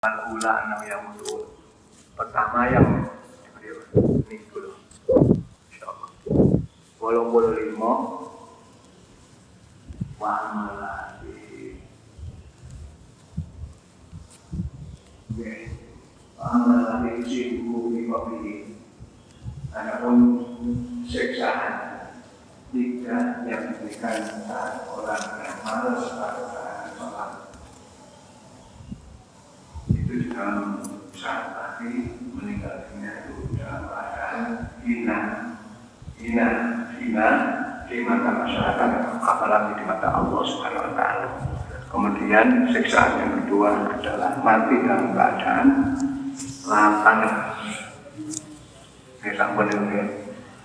Al-ula yang mutul. Pertama yang diberi ini dulu. Insyaallah. Walau boleh lima wa amalati. Oke. Amalati cipu di kopi. Adapun siksaan jika yang diberikan orang yang malas pada saat itu juga saat tadi meninggal dunia itu dalam keadaan hina, hina, hina di mata masyarakat, apalagi di mata Allah Subhanahu Wa Taala. Kemudian siksaan yang kedua adalah mati dalam keadaan lapang. Ini sampun ini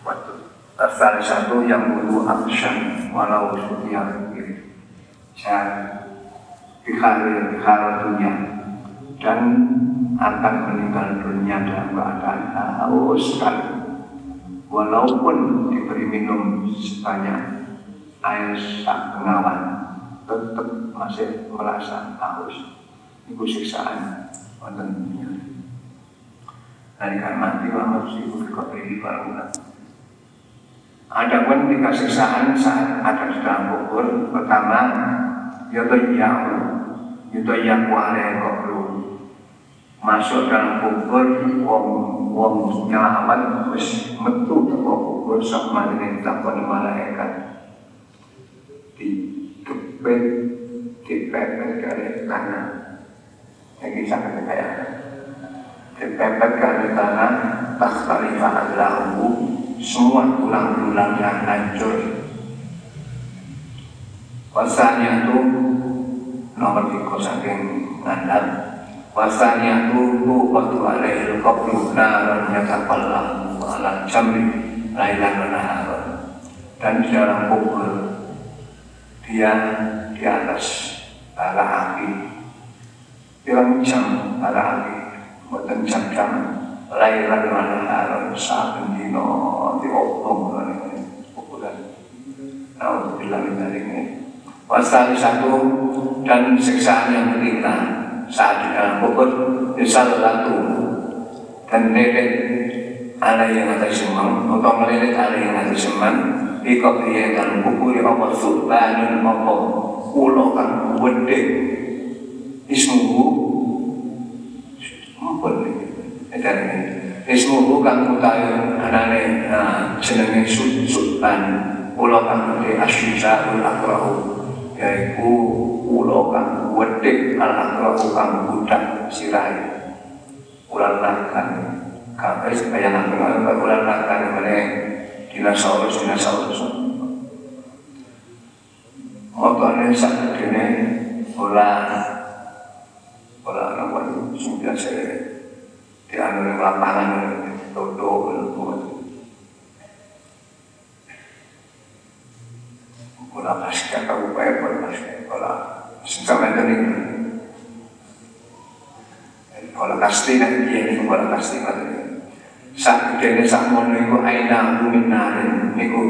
waktu Salah satu yang dulu absen walau setiap kiri. Saya bikhari bikhara dunia dan akan meninggal dunia dalam keadaan haus sekali. Walaupun diberi minum sebanyak air sak pengawan, tetap masih merasa haus. Ibu siksaan wonten dunia. Dari kan mati ibu dikotri barulah. Ada pun tiga siksaan saat ada di dalam kubur. Pertama, yaitu yang yaitu yang kuare kubur masuk dalam kubur wong wong nyelamat wis metu teko kubur sama dengan takon malaikat. Di kepet dipepet dari tanah. Ini sangat kayak dipepet dari tanah tak tarifah lahu semua tulang-tulang yang hancur. Wasanya itu nomor tiga saking ngandal Wasanya itu waktu alaihil qabru naran yataqallahu ala jamri lailan wa Dan di dalam kubur dia di atas bara api. Bilang jam bara api Buatan jam-jam lailan wa naharan Saben dino diopong kuburan Alhamdulillah ini Wasali satu dan siksaan yang ketiga saat di dalam kubur misal satu dan melilit ada yang ada semang atau melilit ada yang ada semang ikut dia dalam kubur apa subhanun apa? Ulo kan wede ismuhu apa ini dan ismuhu kan utawi anane jenenge subhan ulo kan wede asyizahul akrahu yaitu ulo kang wedek al akrahu kang budak sirai ulan lakan eh supaya nak kenal ulan lakan mana? Dinosaurus dinosaurus. Motornya sak gini olah olah apa sudah saya di anu lapangan toto Kula pasca kabupaten kula pasca kula sampai tadi kula kasti nak dia ni kula kasti kula sak kene sak mono iku aina luminarin niku.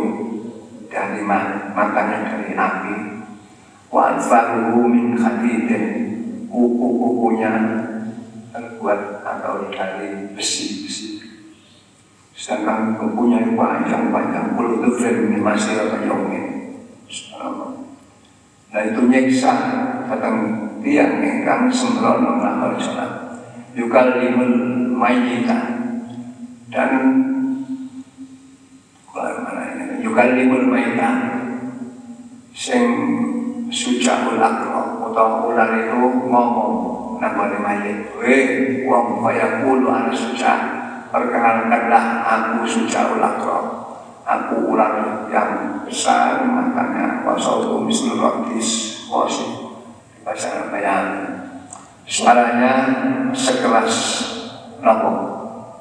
Dari makanya dari api wa anfaruhu min khadidin. Kuku-kukunya terbuat atau dari besi-besi. Sedangkan kukunya itu panjang-panjang. Puluh ini masih apa yongin Nah itu nyiksa. Datang tiang ingkang sembrono melakukan sholat Yukal limul mayyita. Dan Yukal limul mayyita. Sing sujaul akro Atau ular itu ngomong Namanya mayyit Weh, wong kaya kulu ana sujah. Perkenalkanlah aku sujaul akro Aku ular yang besar makanya wasautu mislu rotis wasi bahasa bayang suaranya sekelas nopo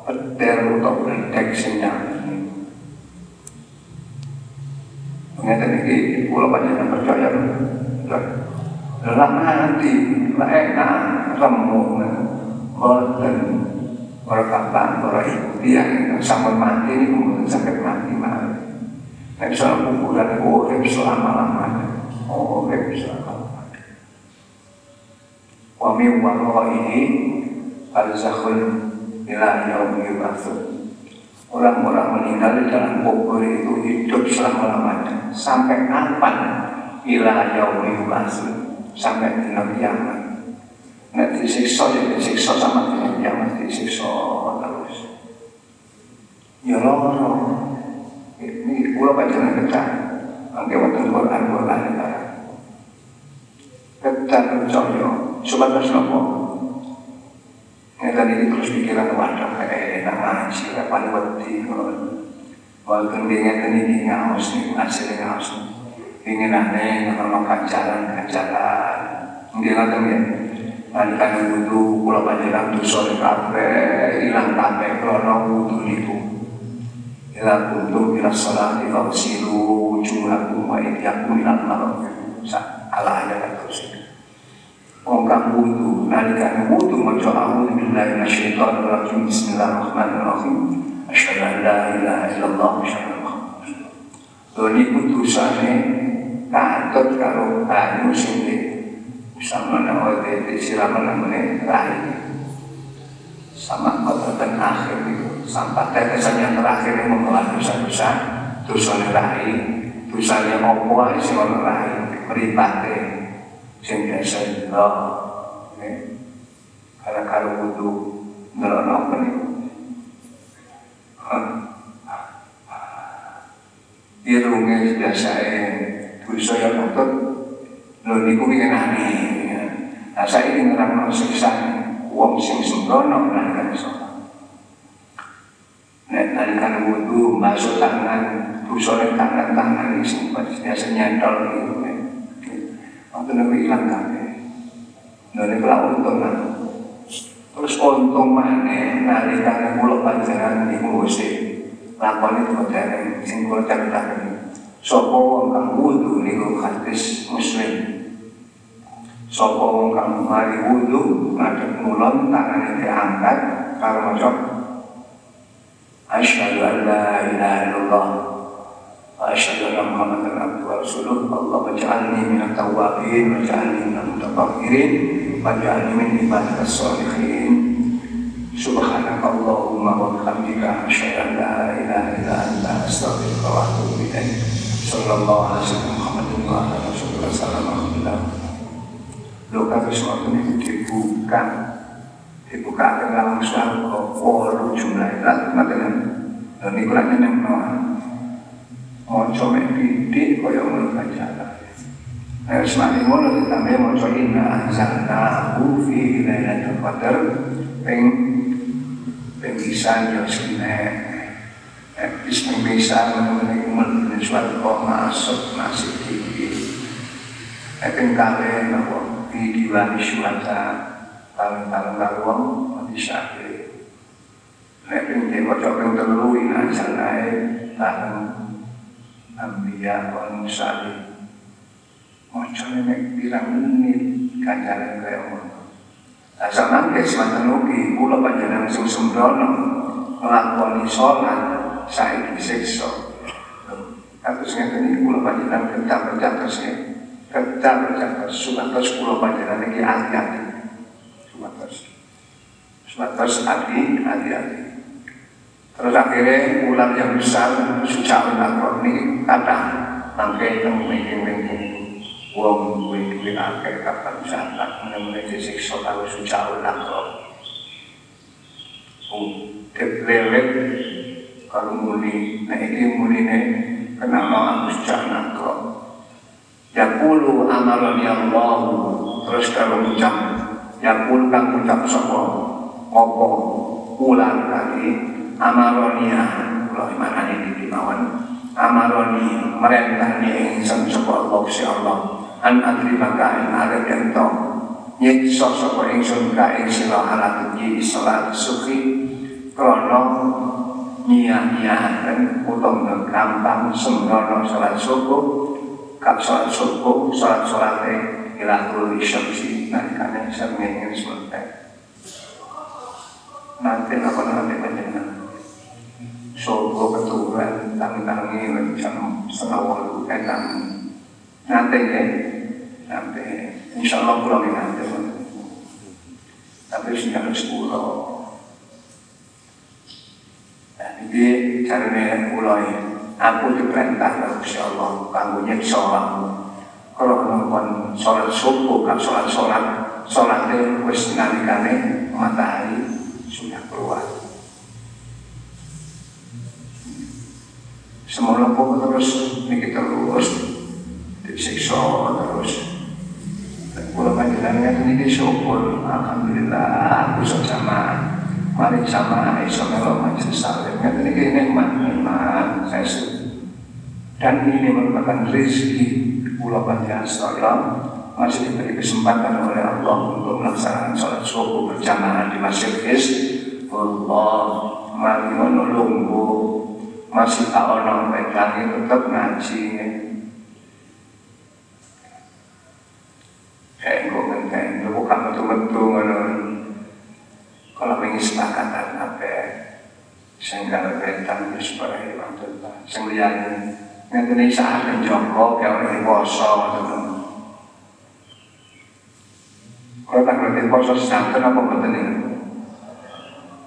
petir atau berdek sinyal. Mengenai ini pulau yang percaya. Nanti, lah enak, remuk, boten, ibu dia yang sampai mati ini kemudian sampai mati malah. Nah, misalnya kuburan itu urip selama-lamanya. Oh, urip selama-lamanya. Wa min ini barzakhun ila yaumi yub'atsun. Orang-orang meninggal di dalam kubur itu hidup selama-lamanya sampai kapan ila yaumi yub'atsun sampai dina kiamat. Nek disiksa ya disiksa sama dina kiamat disiksa terus. Ya loro. Ini kula panjenengan kedah. Mangke wonten Quran Quran Kedah percaya supados napa? Ngeten iki terus pikiran wadah kayak enak ngaji kapan wedi Walaupun dia ngeten iki ngaos nih, hasil ngaos Ingin aneh, nama ganjaran-ganjaran Dia ngeten ya Nalikan wudhu, kula panjenengan dosa kabeh, ilang kabeh krana wudhu niku. Ila kuntum ila sholati fawsilu wujuhakum wa idyakum ila marafiq. Ala ayat terus itu. Wong kang wudu nalikan wudu maca a'udzu billahi minasyaitonir rajim bismillahirrahmanirrahim. Asyhadu la ilaha illallah wa asyhadu anna niku dosane katut karo banyu sing sama nama di siraman namanya terakhir sama kota akhir itu sampai tetesan yang terakhir yang mengelola dosa-dosa dosa nerahi dosa yang opo sing ono nerahi meripate sing biasa itu karena kalau wudu ngelola apa nih irungnya biasa dosa yang nonton lo niku ngenani nah saya ini ngerang siksa wong sing sembrono nalikan sholat nek nalikan wudu masuk tangan busone tangan tangan sing biasa nyantol gitu waktu nabi hilang kabeh niku lah untung terus untung mana nalikan kula panjenengan niku mesti lakoni modern sing kula caritaken Sopo wong kang wudu niku hadis muslim. Sopo wong kang mari wudu ngadep ngulon tangane diangkat karo maca Asyhadu an la ilaha illallah wa asyhadu anna Muhammadan abduhu wa rasuluh. Allah waj'alni minat tawwabin waj'alni minal mutatahhirin waj'alni min ibadikas sholihin. Subhanaka Allahumma wa bihamdika asyhadu an la ilaha illa anta wa Sallallahu alaihi wasallam Muhammadin wa ala rasulullah sallallahu alaihi wasallam Lo kata sesuatu ini dibuka Dibuka dalam surga Walu jumlah itu Matakan Dan ini kurang yang nama Moco mendidik Kaya menurut baca Nah, semakin ngono ditambah moco inna anzalnahu fi lailatul qadar peng peng bisa yo sine bis peng bisa mengenai suatu masuk masih tinggi. Peng kale nopo di diwani suata tahun-tahun laluan mati sakit nek peng dewa peng telu ina sanai tahun Ambiya wa Musali Mocone nek pirang menit ganjaran kaya ngono. Lah sampeyan wis manten ugi kula panjenengan sing sembrono nglakoni salat saiki siksa. Kados ngeten iki kula panjenengan kedah percatos ya. Kedah percatos supados kula panjenengan iki hati-hati. Supados. Supados hati hati-hati. Terus akhirnya ular yang besar sucawi lakon ini kata mangke temu mingking-mingking wong duwe duwe akeh kapan zakat menawa disiksa karo sucaul lakro Udep lelet kalau muni ini munine kenapa aku sucaul lakro Yakulu amaran yang Allah terus kalau ucap Yakul kang ucap sopo Ngopo ular tadi Amaronia. Kalau imanani di dimawon Amaroni merentahni ingsun sopo Allah si Allah. An adri maka ing arep ento. Nyiksa sapa ingsun ka ing sira halat iki salat suki krana nyia-nyiaken utawa gampang sembrono salat subuh. Kap salat subuh salat salate ila kuli syamsi nalikane sami ing semente nanti apa nanti panjenengan subuh keturunan tangi-tangi jam setengah walu enak nanti ya sampai insya Allah pulang nanti. Tapi sing harus kula dan ini caranya mulai. Aku diperintah Gusti Allah kanggo nyiksa awakmu kalau ngomong sholat subuh kan sholat sholat sholatnya wis nalikane matahari sudah keluar Semoga pun terus ini kita terus disiksa terus. Kalau panjenengan ini syukur, alhamdulillah aku sama mari sama iso melo majelis salim. Ini ini nikmat nikmat saya dan ini merupakan rezeki pulau panjang salam masih diberi kesempatan oleh Allah untuk melaksanakan sholat subuh berjamaah di Masjid Is. Allah mari menolongku masih tak ono pegangi tetap ngaji. Kayak gue ngenteng gue bukan betul-betul ngono. Kalau ingin sepakatan apa sehingga wis para ilang tentang sing liyane ngene saat Joko kayak orang poso ngono kalau tak ngerti poso sedanten apa mboten ini?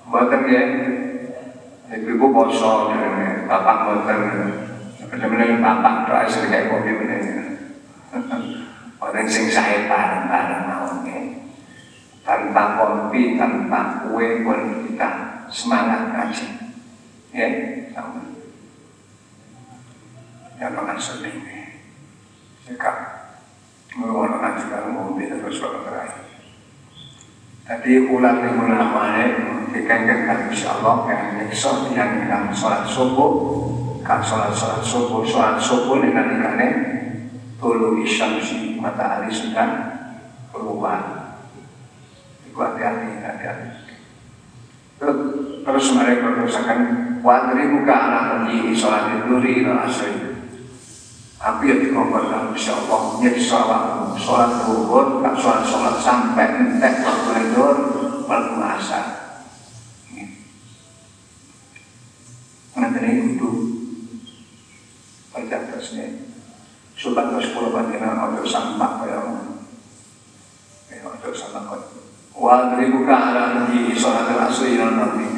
Mboten ya ibu-ibu poso bapak motor benar-benar bapak doa sering kayak kopi bener orang sing saya bareng-bareng naonnya tanpa kopi tanpa kue pun kita semangat ngaji. Ya sama yang mengasal ini sikap mengeluarkan juga mobil terus bergerak Tadi ulang yang ulama dikengkengkan insya Allah yang nyekso yang yang sholat subuh kan sholat sholat subuh sholat subuh nanti kan tulu isyamsi matahari sudah keluar itu hati-hati hati-hati. Terus mereka terusakan wadri buka anak di sholat duri asri tapi yang dalam insya Allah. Jadi sholat sholat zuhur tak sholat sholat sampai entek waktu itu berpuasa ini. Kudu. Baca terusnya Sultan ke sepuluh bandiran ojo sampah kaya ya ojo sampah kaya wa buka ala nabi sholat al-asri dan nabi.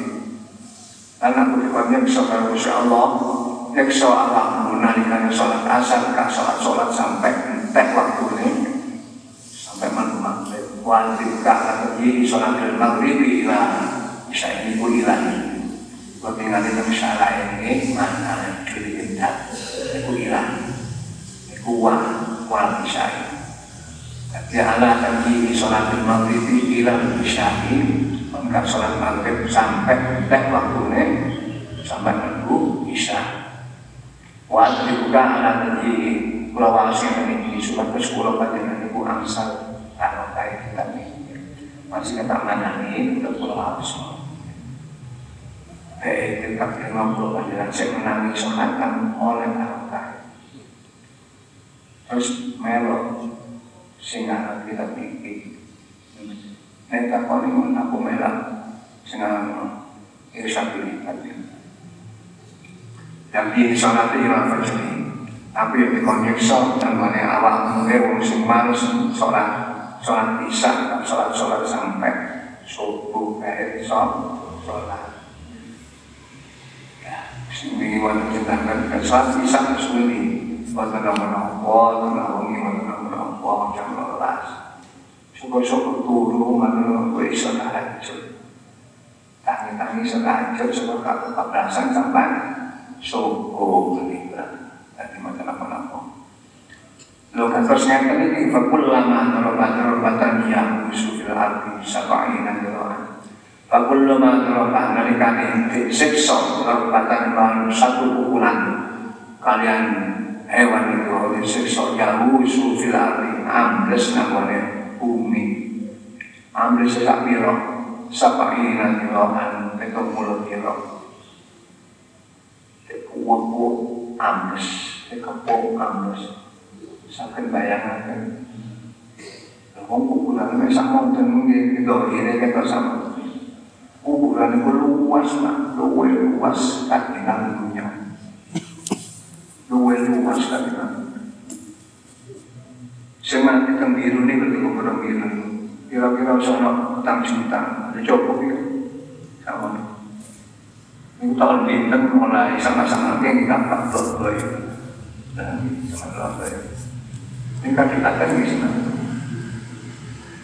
Dan aku dikotnya bisa insya Allah. Yaksa Allah menarikannya sholat asar, kak sholat sholat sampai entek waktu ini sampai maghrib. Wajib kak lagi sholat maghrib ilah bisa ini pun ilah. Gue tinggal di masalah ini mana diri indah, itu ilah, itu wah, wah bisa. Tapi Allah lagi sholat maghrib ilah bisa ini, maka sholat maghrib sampai entek waktu ini sampai menunggu bisa Waktu dibuka anak tadi pulau Walsi yang ini surat ke sekolah panjangan ibu angsal tanah kaya kita masih kita mana nih ke pulau Walsi. Eh, kita lima puluh panjangan saya menangis sohatan oleh anak kaya. Terus melo sehingga kita pikir. Neta kau ini aku melang sehingga irsyad tadi yang di sholat ila fajri tapi yang dikonyekso dan mana awak mungkin wong sholat sholat isya dan sholat sholat sampai subuh akhir sholat ya sing wingi wonten jenengan kan sholat isya muni wonten menapa tenawi wonten menapa jam 12 syukur-syukur turu mana kowe iso tahajud tangi-tangi sebab kebablasan sampai suku meninggal dari macam apa-apa. Lo kan terus ngeten ini fakul lama terobat terobatan yang fil arti sabainan jeroan. Fakul lama terobat nalikane disiksa terobatan baru satu pukulan kalian hewan itu disiksa jauh fil arti ambles namanya bumi ambles sak piro sabainan jeroan petung mulut wongku ambles, kepung ambles. Sampai bayangkan. Wong kuburan ini dan mungkin itu ini kita sama. Kuburan itu luas lah, luwe luas kan dengan dunia. Luwe luas kan dengan Sing mati biru ini berarti kuburan biru. Kira-kira sama utang juta, ada ini tahun bintang mulai sama-sama gampang tuh ya. Dan sama-sama ya. Ini kan dikatakan di sana.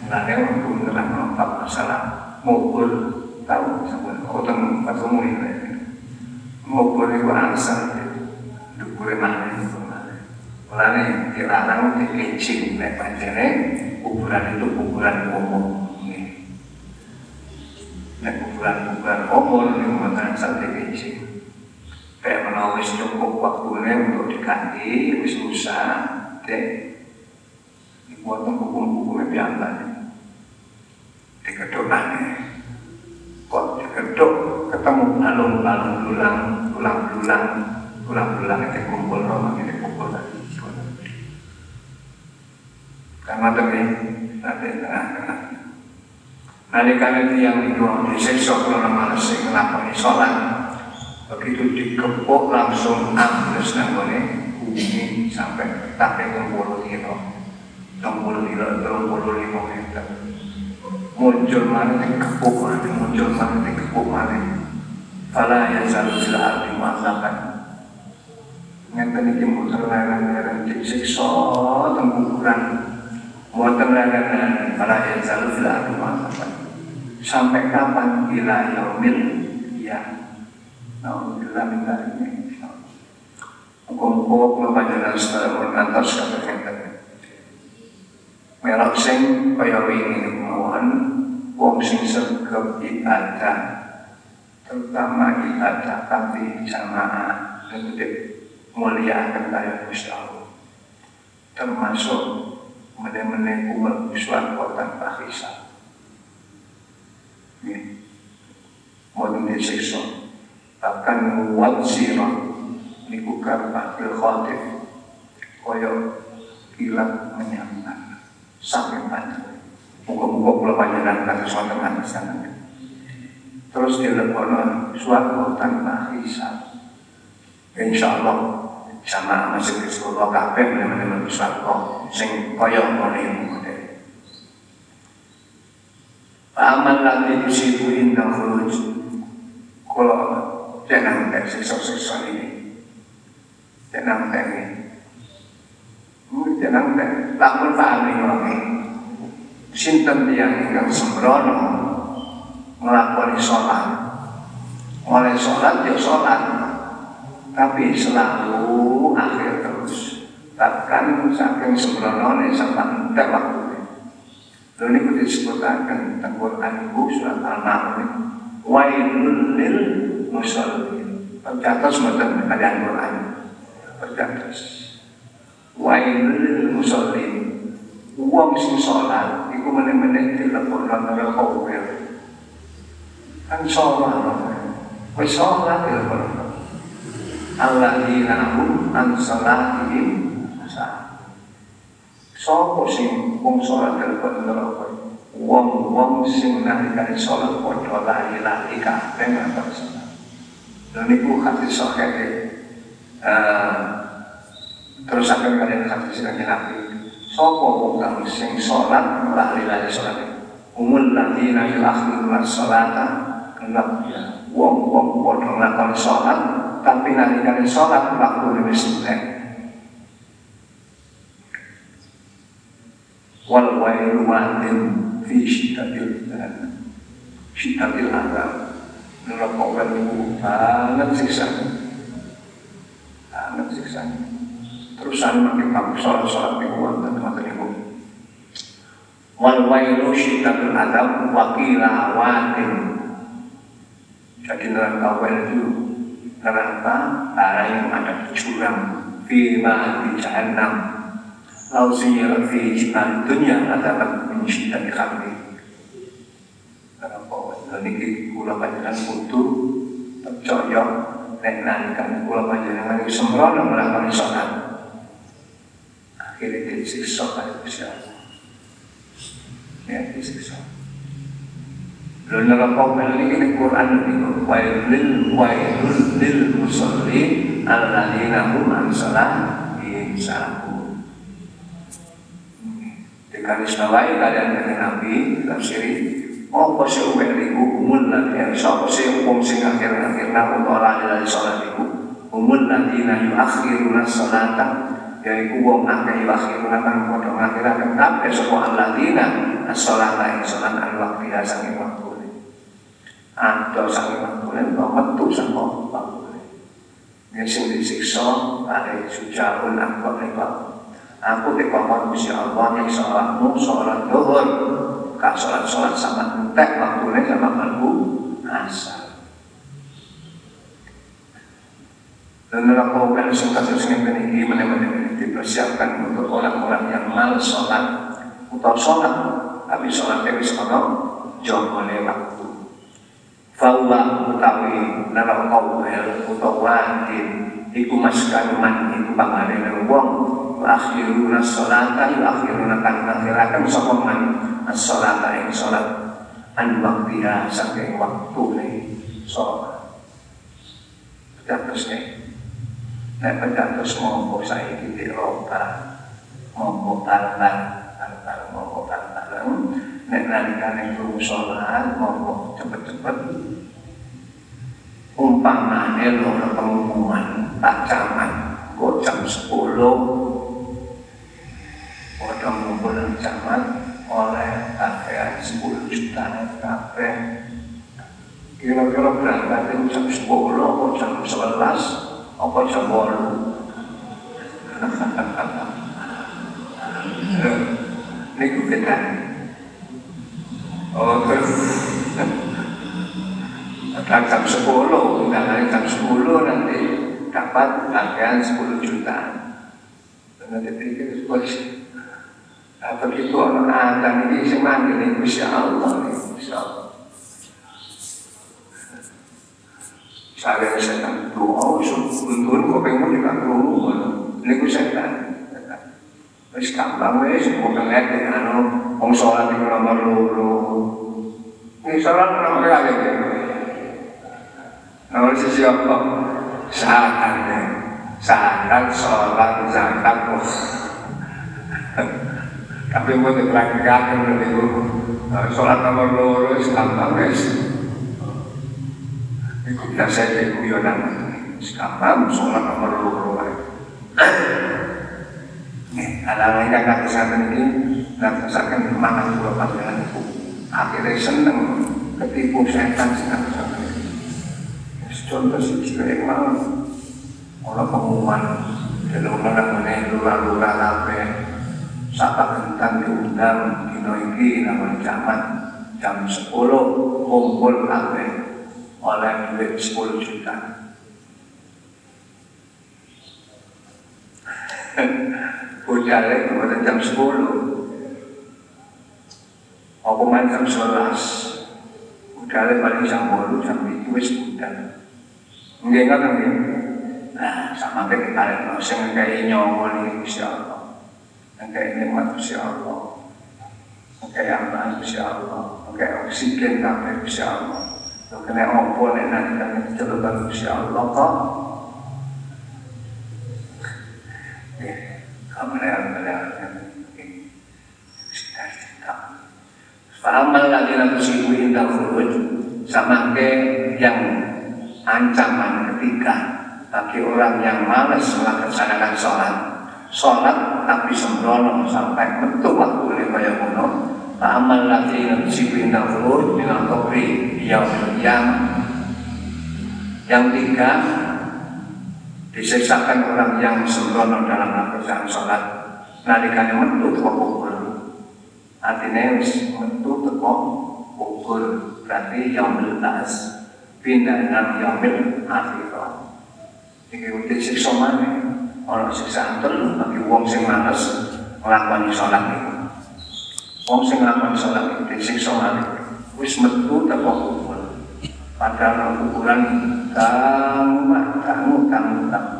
Mulanya untuk menerang melompat masalah ngubur tahu sama khotang ketemu ini. Ngubur itu ansar dukure mana itu. Mulanya dilarang dikencing nek pancene kuburan itu kuburan umum. Sampai kencing. Kayak menawis cukup waktunya untuk diganti, wis usah, dek. Buat hukum-hukumnya biasa. Dikedokane kok dikedok ketemu alung-alung lulang lulang-lulang lulang-lulang itu kumpul roh ini kumpul lagi karena demi nanti tengah-tengah Nalikan itu yang itu disiksa kalau sing ngelakoni sholat begitu dikepuk langsung ambles nanggone bumi sampai tak puluh kilo 60 kilo, 35 meter. Muncul mana di kepuk mana, muncul mana di kepuk mana. Fala ya selalu sila arti masakan. Ngeten iki mboten leren-leren disiksa teng kuburan. Mboten leren-leren fala ya selalu sila arti masakan. Sampai kapan ila yaumil ya. Alhamdulillah minta ini. Muka-muka panjenengan setelah mengantar sekali melok sing kaya wingi mawon wong sing sregep ibadah terutama ibadah kanthi jamaah gede mulia akan kaya termasuk meneh-meneh umur uswan kota ini mau disiksa bahkan wal sirah niku karbatil khotif koyo kilat menyambar sampai panjang. Muka-muka pula panjenengan kata di sana. Terus dilepono suatu tanpa hisab. Insya Allah sama masih sekolah kafe benar-benar suatu sing kaya ngono Amal lagi di situ indah khuruj. Kalau jangan tak siksa-siksa ini. Jangan tak ini. Jangan tak lamun pahami ngono. Sinten yang ingkang sembrono nglakoni sholat. Oleh sholat ya sholat, tapi selalu akhir terus. Bahkan saking sembrono nih sampai entek waktu. Lalu ini disebutkan tentang Quran Ibu surat Al-Ma'un. Wailul lil musallin. Percatos mboten kalian Quran. Percatos. Wailul musallin. Uang sing sholat iku meneh-meneh dilebokno neraka kuwil. Kan. Wis sholat dilebokno. Alladzina hum an salatihim Sopo sing wong sholat dilebokno neraka? Wong-wong sing nalikane sholat padha lali-lali kabeh ngatur sholat. Dan niku hadis sahih terus akan kalian hadis yang nabi Sopo wong kang sing sholat lali-lali sholat? Umul ladina fil akhir sholata. Kenapa? Ya. Wong-wong padha nglakoni sholat tapi nalikane sholat waktu wis entek wal wailu wadin fi syiddatil syiddatil adab neraka wailu banget siksa. Banget siksa. Terusan makin kamu sholat-sholat di wonten wonten niku wal wailu syiddatul adab wa qila wadin jadi neraka itu neraka arah yang ada jurang. Fi di jahannam siyara fi jihad dunia adabat min syiddati khamri neraka dan ini kula panjenengan kudu percaya nek nalikan kula panjenengan iki sembrono melakukan sholat. Akhirnya oleh Gusti Allah ya disiksa Lalu neraka mel ini Quran itu wailul wailul lil musallin alladzina hum an salatihim sahun. Garis bawahi kalian dari Nabi tafsiri apa sih umel iku umun lagi sapa sih wong sing akhir-akhirna utawa lali salat iku umun lagi na yuakhiruna salata yaiku wong akeh yuakhiruna kan padha ngakhiraken kabeh sapa alladzina as-salata ing salat al waqti saking waktu ada saking waktu kok metu saka waktu yang sing disiksa ada sujaun aku hebat aku dikongkon Gusti Allah yang sholatmu sholat duhur. Kak sholat-sholat sama entek waktunya sama kalbu asal dan dalam program yang kasus ini ini benar-benar dipersiapkan untuk orang-orang yang malas sholat. Atau sholat tapi sholat itu sholat jauh waktu. Fawwa utawi dalam kawel utawa wadin. Iku maskan man iku pangane wong akhiruna sholata yu akhiruna kan akhirakan sapa man? As-sholata ing sholat. An waktiha saking waktu nih sholat. Terus nih Nek terus mongko saiki diroba mongko talan talan mongko talan nek nalikane krungu sholat mongko cepet-cepet. Umpamane loro pengumuman tak camat kok jam 10 Padha ngumpul camat oleh kafe 10 juta kafe kira-kira berangkat jam 10 atau jam 11 apa jam bolu niku kita. Oh terus. Jam 10 undangan jam 10 nanti dapat bagian 10 juta nanti pikir polisi nah, begitu orang ada ini semangat ini Insya Allah Insya Allah. Saya setan. Doa untuk kok pengen juga krungu ini ku setan. Wis gampang wis kok pengen anu wong salat nomor loro ini salat nomor kali nomor sisi apa zakat zakat salat zakat tapi mau dipraktikkan itu sholat nomor loro gampang wis Iku biasa ya guyonan. Sekarang sholat nomor loro Nih, ada lagi yang kata saya ini dan kesakan mana dua panggilan itu. Akhirnya seneng ketipu setan sih saya ini. Contoh sih yang mau orang pengumuman dalam mana-mana lurah-lurah kafe Sapa kentang diundang di iki nama jaman jam 10 kumpul kafe oleh duit 10 juta. Bujale kemudian jam 10 Apa main jam 11 Bujale paling jam 8 jam itu wis budal. Enggak enggak kan Nah sama kita lihat Sing kayak nyawa ini Insya Allah Kayak nikmat Insya Allah kayak aman Insya Allah kayak oksigen kabeh Insya Allah kena opo nek nanti kami dicelukan Gusti Allah kok Fahamal lagi nanti sibu indah khuruj sama ke yang ancaman ketiga bagi orang yang malas melaksanakan sholat sholat tapi sembrono sampai betul waktu ini kaya kuno Fa'amal ladzina tusibu indal khulud dengan kubri yaumil qiyamah. Yang tiga, disiksakan orang yang sembrono dalam melakukan sholat nalikane metu teko kubur. Artinya metu teko kubur berarti yaumil tas pindah nang yaumil akhirah. Iki udah siksa mana? Orang siksa telu bagi wong sing males nglakoni sholat. Wong sing nglakukan salat itu disiksa mati. Wis metu teko kubur. Padahal kuburan kamu kamu kamu kamu.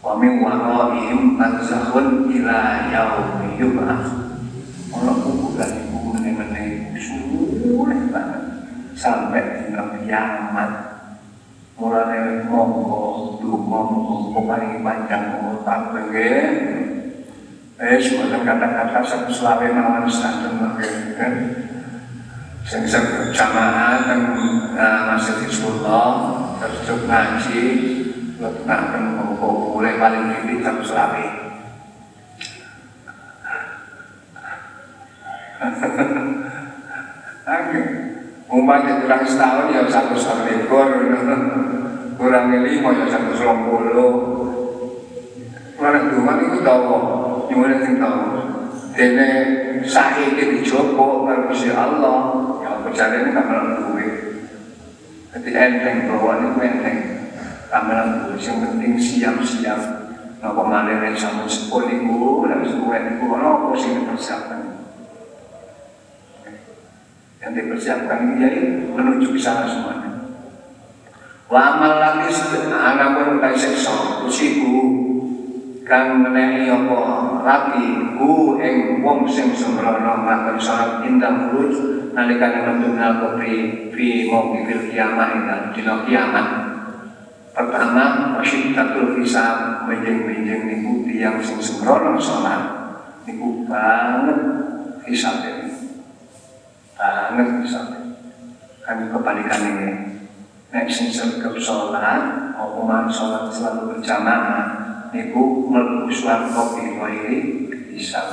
Wa min waraihim barzakhun ila yaumi yub'ats. Ono kuburan iku meneh-meneh suwe banget sampai dina kiamat. Mulane monggo donga monggo paling panjang umur panjang Eh, semacam kata-kata satu selawe malam standar kan. sing berjamaah teng uh, Masjid terus ngaji ngeten mulai paling tinggi jam selawi Umat kurang setahun ya satu setahun ekor kurang lima ya satu puluh Mana cuma itu tahu, gimana sih tahu? Dene sahih di Joko kalau Allah, ya ini kamar duit. Jadi enteng bahwa ini enteng kamar duit. Yang penting siap-siap. Napa malih nek sama sepuluh iku, nek sepuluh iku ono apa sing dipersiapkan. Yang dipersiapkan ini jadi menuju ke sana semuanya. Wa amal lagi anak pun tak seksa, usiku kang menehi apa lagi hu ing wong sing sembrono mlakukan salat indah furuj nalikane metu nal kubri fi mauqifil kiamat ing dina kiamat pertama asyiddatul hisab menjeng-menjeng niku tiyang sing sembrono salat. Niku banget hisabe banget hisabe kan kebalikan ini nek sing sergap sholat mau sholat selalu berjamaah niku mlebu swarga bi ghairi hisab.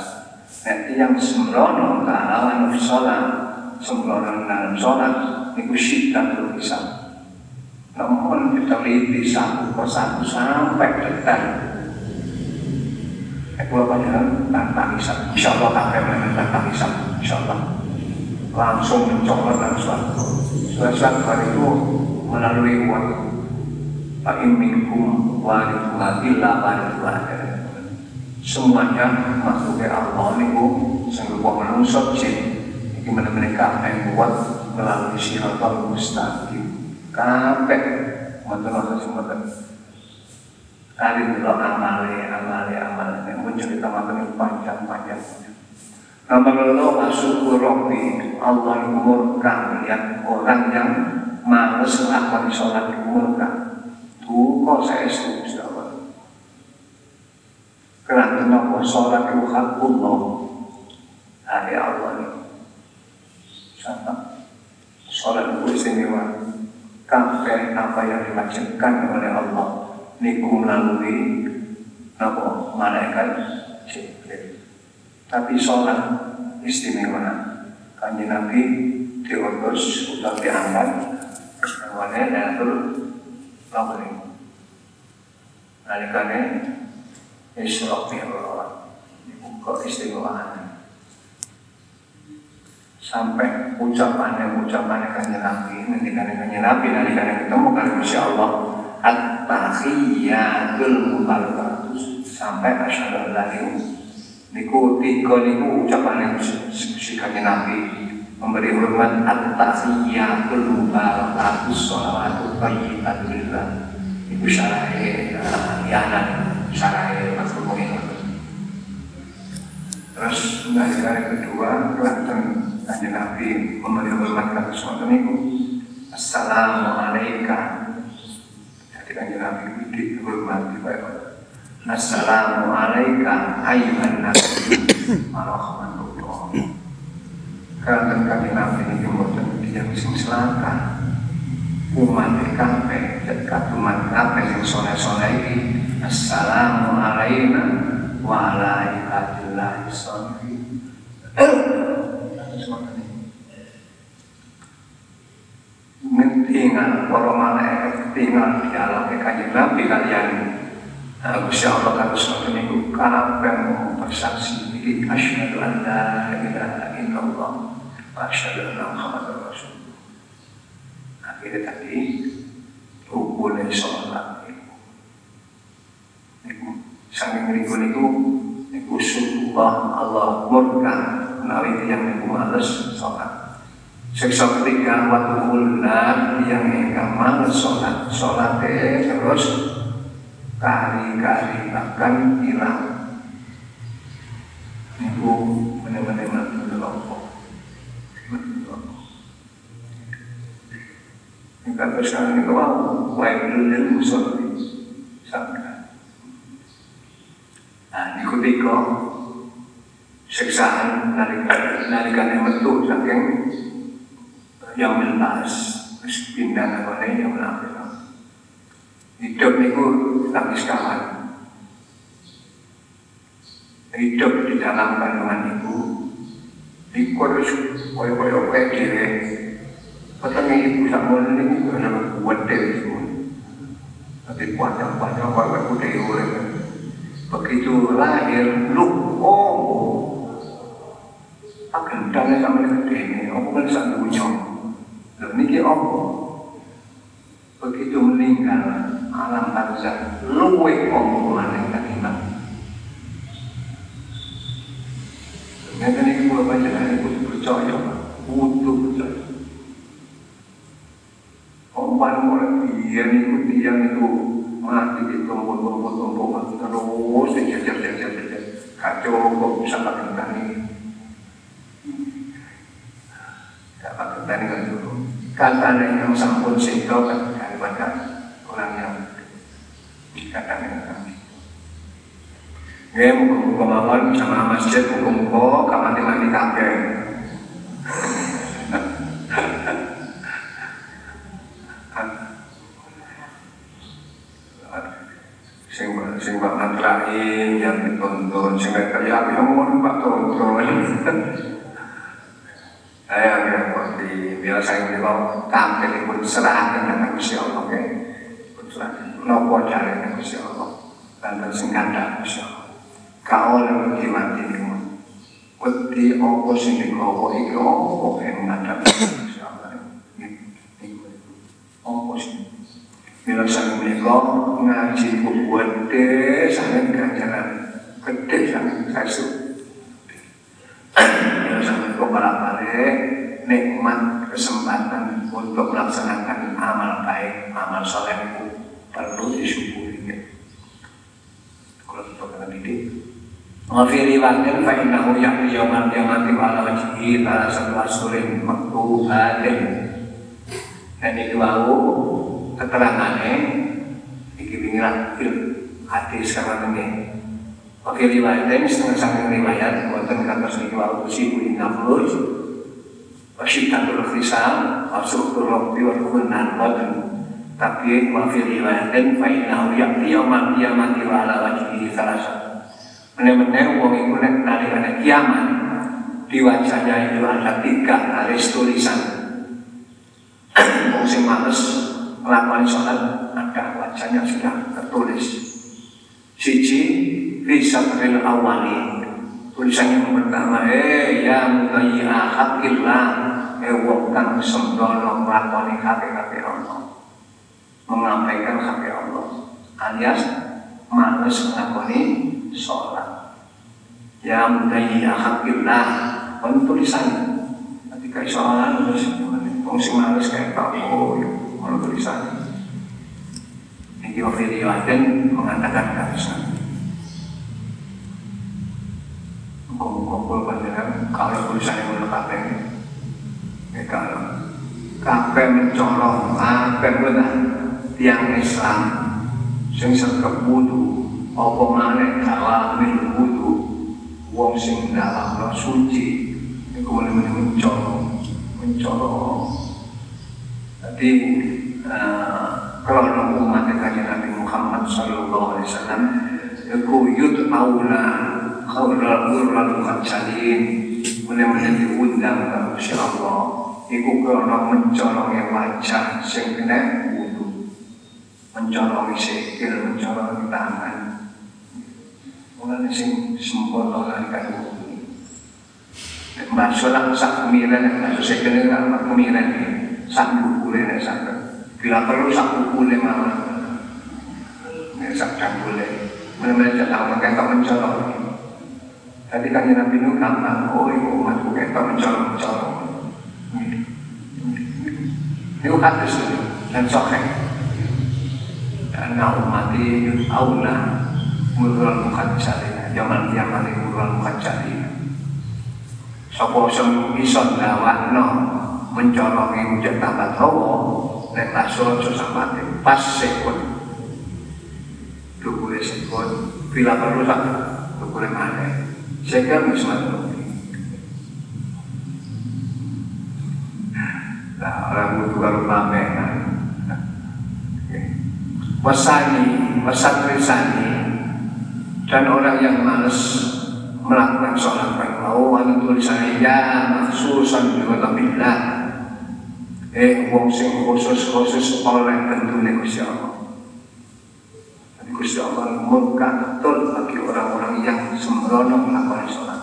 Nek yang sembrono kalawan sholat, sembrono dalam sholat niku syiddatul hisab. Namun kita lihat satu persatu sampai detail. Aku apa ya tanpa hisab. Insya Allah tak memang tanpa hisab. Insya Allah langsung mencolot dan suatu. Suatu hari itu melalui waktu Fa'in minkum warithuha illa warithuha Semuanya makhluknya Allah niku sing rupa manungsa jin iki meneh-meneh kabeh buat melalui siratal mustaqim. Kabeh wonten ana sing mboten kali dulu amale amale amale yang muncul di taman panjang-panjang. Allah masuk Rabbi Allah murka melihat orang yang males melakukan sholat murka Duka saya Gusti Allah. Karena kenapa sholat itu hakullah Hari Allah ini. Sama. Sholat itu istimewa. Kafe apa yang diwajibkan oleh Allah Niku melalui Apa? Malaikat Jibril Tapi sholat istimewa. Kanji Nabi diutus Udah diangkat Namanya Nabi qabri nalikane Isra Mi'raj dibuka istimewaan sampai ucapannya ucapannya kanjeng Nabi ngendikane kanjeng Nabi nalikane ketemu kali Masya Allah at-tahiyyatul mubarakatuh sampai asyhadu an niku tiga niku ucapannya si kanjeng Nabi memberi hormat at-tahiyyatul mubarakatuh sholawatu thayyibatulillah itu syara'i yanan syara'i makhluk ini terus dari kali kedua kelihatan kanjeng Nabi memberi hormat ke sesuatu itu Assalamualaikum. Jadi kanjeng Nabi dihormati baik Assalamualaikum ayuhan nabi warahmatullah Kangen kami nabi ini mboten yang sing selatan. Umat kabeh dekat umat kabeh yang soleh-soleh ini. Assalamualaikum wa ala para malaikat tinggal dialog kanjeng Nabi kalian Gusti Allah kata suatu minggu kabeh mau bersaksi iki asyhadu an la ilaha illallah Asyhadu anna Muhammadar Rasulullah. Akhirnya tadi rukunnya sholat itu. Niku saking niku niku niku syukurlah Allah murka menawi yang niku males sholat. Seksa ketiga waktu bulan yang ingkang males sholat sholat terus kari-kari bahkan hilang. Niku benar-benar Kita bersama itu mau wailul lil musolli sampai. Nah, ini ketika siksaan narikan narikan yang metu saking. Yang melas pindah ke yang melas hidup itu tapi sekawan hidup di dalam kandungan ibu likur koyo-koyo kayak diri petengnya ibu sama ini adalah buat dari ibu tapi kuat-kuatnya kuat-kuat udah begitu lahir lu oh. Akan dana sama gede ini aku kan sak punya dan ini apa? Begitu meninggal alam barzah luwe apa mana kalimat ini kalau baca dari butuh percaya, butuh percaya. Orang mulai dia itu dia itu mati di tumpuk-tumpuk-tumpuk terus dijajar-jajar-jajar kacau kok bisa pakai tani dan dengan dulu kata yang sampun sehingga kan daripada orang yang dikatakan dengan kami. Ya, muka-muka mawon sama masjid, muka-muka kamati-mati kakek. sing sing Pak yang ditonton sing kayak yang ngomong Pak tonton saya yang di biasa yang dibawa tampil pun serahkan dengan Gusti Allah ke nopo cari dengan Gusti Allah dan sing kandha Gusti Allah. Kau lewat di mati ini Wedi opo sing digawa iki opo yang ngadap opo sing Bila sang menika ngaji buku gede sangat ganjaran gede sangat kasu Bila sang menika balik nikmat kesempatan untuk melaksanakan amal baik, amal soleh itu perlu disyukuri. Kalau kita kena didik, Wafi riwayatin fa innahu ya'ti yawmal qiyamati wa ala wajhihi thalathatu asurin maktubatin. Dan iki wau keterangane iki wingilah hadis sama ini. Wafi riwayatin setengah saking riwayat wonten kados niki wau kusi inna furuj wasyiddatul khisal wasuktur rabbi wa kunnan wadun tapi wa fi riwayatin fa innahu ya'ti yawmal qiyamati wa ala wajhihi thalathatu Benar-benar uang itu nanti pada kiamat di wajahnya itu ada tiga garis tulisan. Wong sing males melakukan sholat ada wajahnya sudah tertulis. Siji bisa beril awali tulisan yang pertama eh ya mudayya hakillah eh wong kang sembrono hak-hak Allah mengabaikan hak Allah alias males nglakoni sholat. Ya mudayya hakillah pun tulisan ketika sholat terus sing males kayak tahu kalau tulisan. Ini video mengatakan kata kumpul panjenengan kalau tulisannya menurut kabeh ya kalau kabeh mencolong kabeh benar tiang Islam sing sergap wudu apa maneh kalamil wudu wong sing dalam lo suci. Iku mulai mencolong mencolong jadi kalau umat kajian Nabi Muhammad Sallallahu Alaihi Wasallam iku yud aula khaulal urral mukhajjalin Mulai-mulai diundang ke Masya Allah. Iku krono mencolongi wajah Sing kena wudhu Mencolongi sikil, mencolongi tangan Mulai sing sempurna kan wudhu Masuk lah sak kemiran Masuk sikil ini kan kemiran Sak bukule ini sak Bila perlu sak bukule malah. Sak jambule Mulai-mulai jatah pakai tak mencolongi Tadi kan Nabi Nuh gampang, oh ibu umatku kita mencolong-mencolong. Ini hadis dan sahih. Karena umati aula murul mukhajalina, zaman kiamat murul mukhajalina. Sopo sing iso ndawakno mencolongi wujud tambah hawa nek rasul sampai pas sekon. Dukule sekon, bila perlu sak dukule maneh. Saya bisa Nah, berpameran. Wasani, wasatrisani, dan orang yang males melakukan sholat fardu ada tulisannya ya maksusan biwatabillah eh wong sing khusus khusus oleh tentunya Gusti Allah. Gusti Allah murka betul bagi orang-orang yang sembrono melakukan sholat.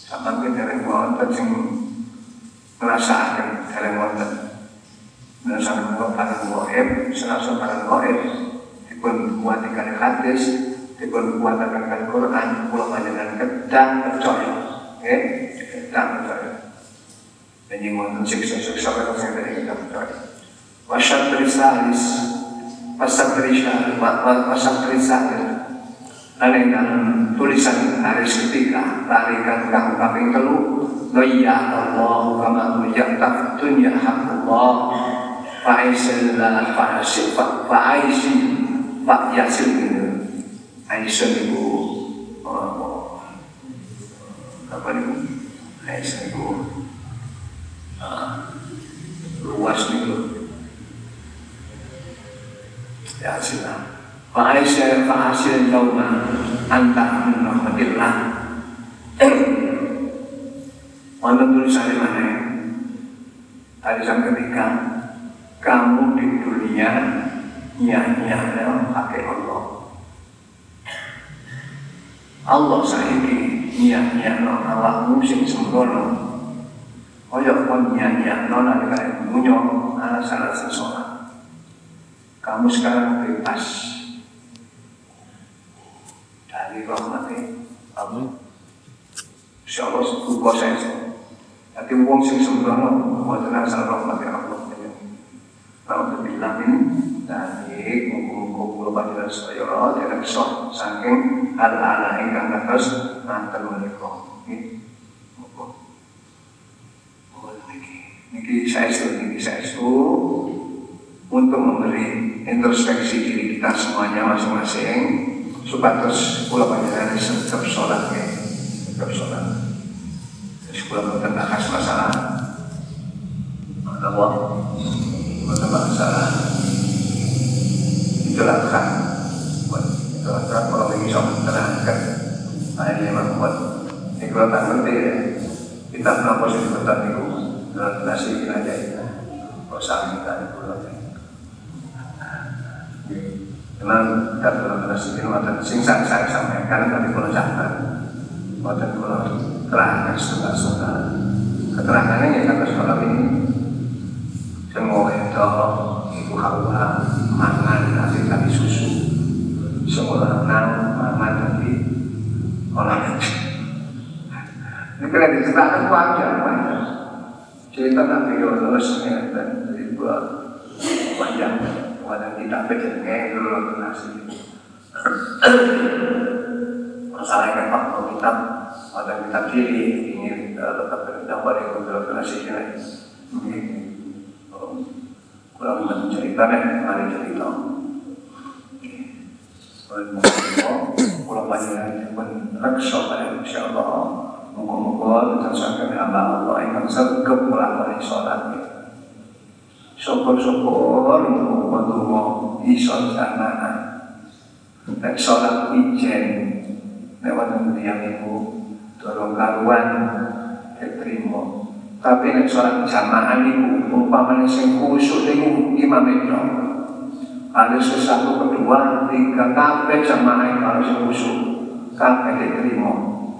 Sama kita dari wonten sing ngerasakan dari wonten. Nasa buat parang goib, senasa parang goib, dipun buat ikan hadis, dipun buat akan Quran, pulau panjenengan kedang percaya, ya, kedang percaya. Dan yang wonten siksa-siksa kalau saya dari kita percaya. Wasyat risalis, wasat risal, wasat risal, Lalu dalam tulisan hari ketiga, tarikan kamu kaping telu, Loya Allah kama loya tak dunia hak Allah Fa'aisillah fa'aisi fa'yasil gitu. Aisyah itu oh, apa itu Aisyah itu uh, luas nih ya silah Fa'aisyah fa'asil yawma anta min rahmatillah. Wonten tulisan mana ya? Tulisan ketika kamu di dunia nyanyi pakai Allah. Allah saiki nyanyi awakmu sing sembrono. Kaya kon nyanyi nalika munyo alasan-alasan sholat. Kamu sekarang bebas dari rahmatnya. Amin. Insya Allah kuasa Jadi wong sing sembrono wonten asal rahmatnya Allah. Alhamdulillah ini dari kula panjenengan sedaya derek sok saking hal-hal ingkang kados nanten menika. Nggih. Muga. Muga niki niki saestu niki saestu untuk memberi introspeksi diri kita semuanya masing-masing supados kula panjenengan tetap sholat ya, tetap sholat. Terus kula mboten masalah Allah masalah dijelaskan dijelaskan kalau ini bisa menerangkan nah ini memang buat ini kalau tak ngerti ya. Kita kenapa sih dibentak itu dalam nasi ini aja ya. Kalau sami kan itu Memang dalam nasi ini ada sing saya sampaikan tadi kalau sampai Wadah kalau terangkan setengah-setengah Keterangannya ya kata sekolah ini semua itu ibu hawa mangan nasi tadi susu semua nang mangan tadi orang kena diceritakan wajar wajar cerita Nabi Yunus dan dari dua panjang wadah kita pejenenge dulu nasi. Masalah yang faktor kita wadah kita diri ini tetap berdampak di kontrol nasi ini kurang lebih cerita. Deh, mari cerita. Kalau banyak pun reksa pada insya Allah. Muka-muka tersakan hamba Allah yang sergap melakukan sholat. Syukur-syukur tunggu iso sana. Dan sholat ijen lewat yang ibu dorong karuan diterima tapi nek sholat jamaah niku umpamane sing khusyuk niku imam itu. Ada sesuatu kedua, tiga kabeh jamaah yang harus khusyuk. Kabeh diterima.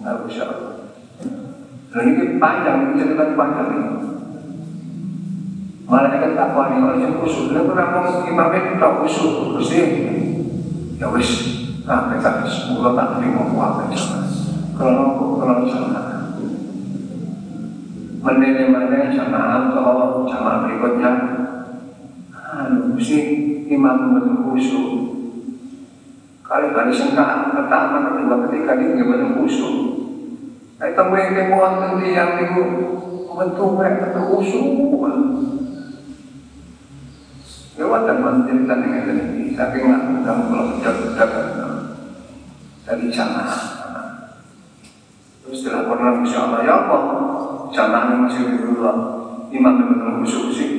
Harus Allah. Dan ini panjang, cerita panjang ini. Malah kan tak wani kalau yang khusyuk. Lalu kenapa imam itu tak khusyuk? Terus ya wis, kabeh tak sepuluh tak terima kuat Kalau kalau jamaah menilai-menilai jamaah atau jamaah berikutnya anu sih imam betul khusyuk kali-kali sengkak pertama kedua ketiga ini nggak betul khusyuk Saya temuin ke wonten yang itu bentuk mereka betul khusyuk lewat dan mencerita dengan ini saking lakukan kalau budak-budak dari jamaah terus dilaporkan insya Allah ya Allah jamaah masih dulu imam yang betul khusyuk sih.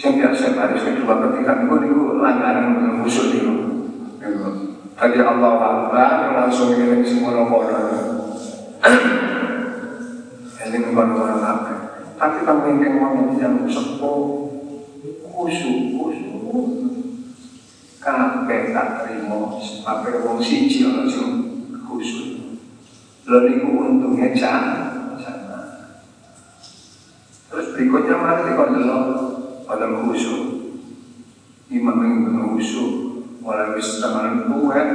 Yang biasa baris kedua ketika itu itu langgaran betul khusyuk itu. Tadi Allah Akbar langsung ini semua nomor. Bukan orang apa. Tapi kalau ingin mau yang sepuh khusyuk khusyuk kabeh tak terima sampai wong siji ana sing khusyuk. Lha untungnya jangan Terus berikutnya mari kita delok pada khusyuk. Imam yang benar khusyuk mulai bisa tangan tuwek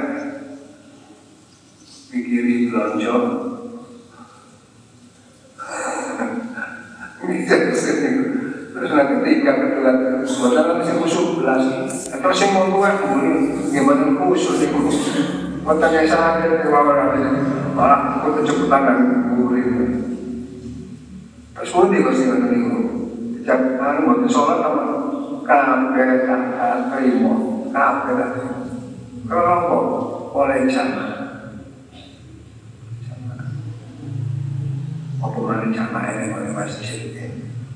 terus nanti ketika kedua saudara masih khusyuk belas terus yang mau tuwek gimana khusyuk itu Makanya saya ada di bawah malah aku kecepatan dan Terus pun dia kasih kata minggu. Jangan buat sholat apa? Kabeh kata terima, kabeh kata Kelompok oleh jamaah. Apa mana jamaah ini sini?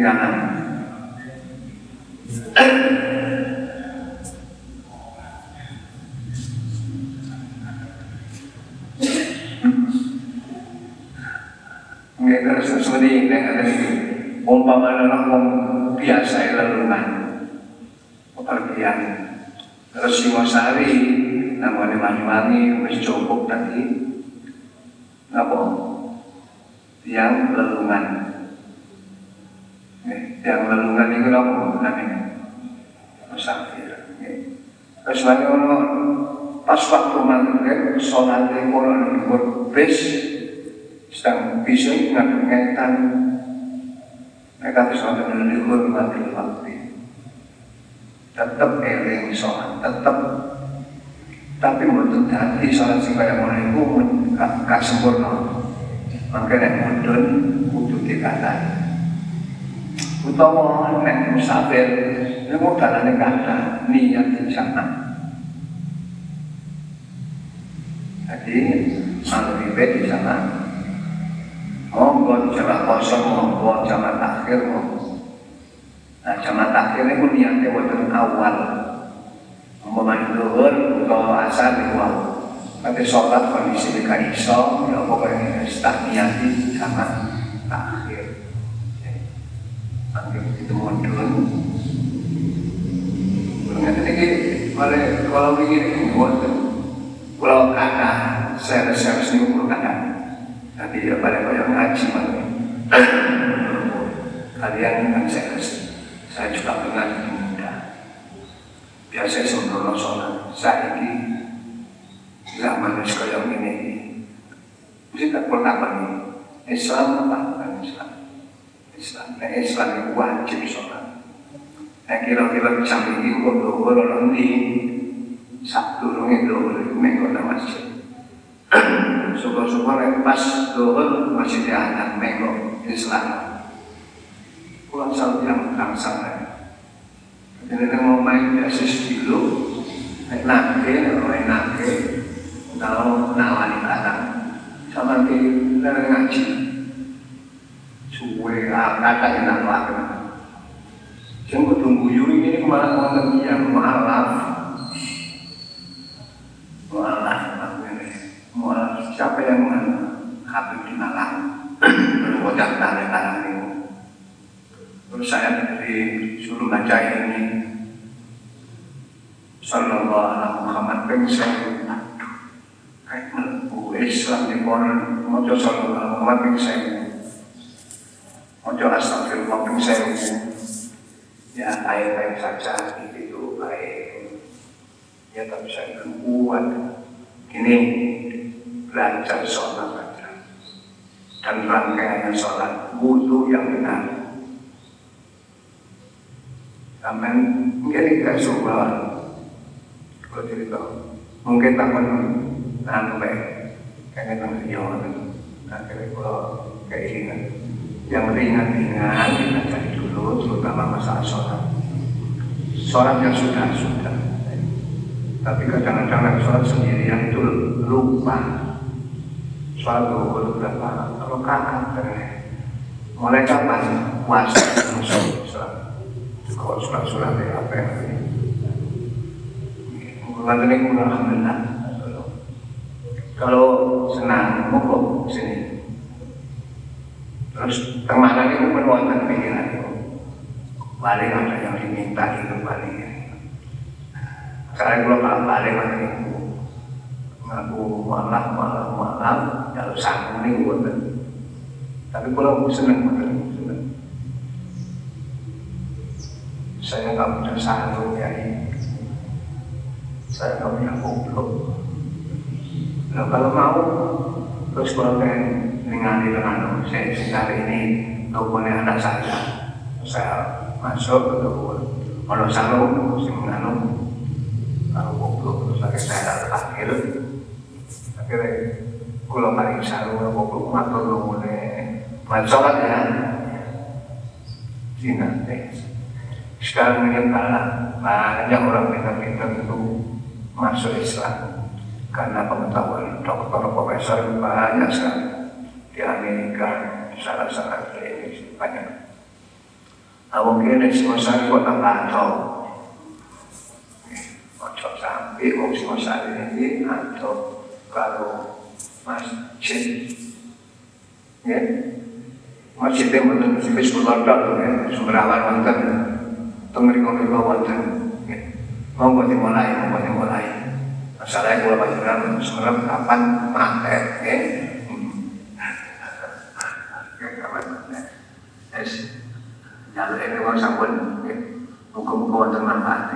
Ketinggalan. Nggak terus seperti ini, ada. Umpama orang biasa lelungan, pepergian. Terus Singosari, namanya Banyuwangi, wis cukup tadi. Apa? Yang lelungan. Yang lelungan itu apa namanya? Musafir. Terus lagi orang pas waktu maghrib sholat di koran buat bis sedang bisa nggak ngetan mereka bisa nonton di hormati waktu tetap eling sholat tetap. Tapi menurut hati sholat sing kaya ngono iku gak sempurna. Makanya mudun kudu dikatakan. Utawa nek musafir niku dalane kata niat sana jadi maghrib di sana monggo jamak kosong monggo jamak akhir monggo nah jamak akhir itu niatnya wonten awal umpamanya dhuwur utawa asar niku tapi sholat kondisi gak iso ya pokoknya tak niati sama akhir Anggap itu modul Berarti ini oleh kalau begini buat kalau kata saya saya ini ukur kata tapi ya pada banyak ngaji malah kalian kan saya saya juga pernah muda. Biasa sembrono sholat. Saya ini zaman sekarang ini. Mesti tak pernah nih Islam apa? Kan Islam. Islam. Nah, Islam itu wajib sholat. Nah, kira-kira jam ini kok dohor orang Sabtu rungi dohor itu mengkota masjid. Syukur-syukur yang pas dohor masih di anak mengkot Islam. Pulang selalu yang langsung Jadi mau main biasa dulu, naik nake, naik nake, kalau nawani barang, sama di ngaji suwe kata yang lakukan. Yang kudu yuri ini wonten yang. Mualaf yang? Habib di Malang. Berwajah tanda tangan ini. Terus saya disuruh baca ini. Sallallahu alaihi Muhammad pengsen. Kayak melebu Islam di koran. Mau sallallahu alaihi Muhammad pengsen. Ojo Mojo astagfirullah ping sewu. Ya baik-baik saja itu baik. Ya tapi saya kuat. Ini belajar sholat aja. Dan rangkaian sholat wudhu yang benar. Amin. Mungkin tidak suka. Kalau cerita, mungkin takkan sampai kayak nang riyon. Akhirnya kalau keinginan yang ringan-ringan kita cari dulu, terutama masalah sholat. Sholat yang sudah sudah. Tapi kadang-kadang sholat sendirian itu lupa. Sholat berapa? Kalau kakak mulai kapan puasa masuk sholat? Kalau sholat-sholat ya apa yang ini? Ini alhamdulillah. Kalau senang, mau sini. Terus ke mana itu menuangkan pikiran itu. Paling ada yang diminta itu paling. Sekarang kalau kalau balik ada itu ngaku malam malam malam kalau sanggup nih buatan. Tapi kalau buatan seneng. Saya nggak punya sanggup ya Saya nggak punya goblok. Nah, kalau mau terus kalau pengen ningali dengan saya hari ini tokonya anak saya. Saya masuk ke toko kalau selalu mesti menganu. Kalau goblok terus akhirnya saya akhir akhirnya kalau paling selalu goblok ngatur lu mulai sholat ya. Cina sekarang ini kalah banyak orang pintar-pintar itu masuk Islam. Karena pengetahuan dokter profesor banyak sekali di Amerika salah-salah ini banyak. Nah mungkin di Singosari kota Bantau Ojo sampai wong Singosari ini atau kalau masjid. Ya. Masjid yang masjid sekolah tuh ya. Sumber awan wonten tengeri-tengeri wonten mau buat mulai mau buat mulai Masalahnya kalau panjenengan serem kapan ya? Kapan? Es, jalur ini mau sampun, muka-muka wonten manfaat.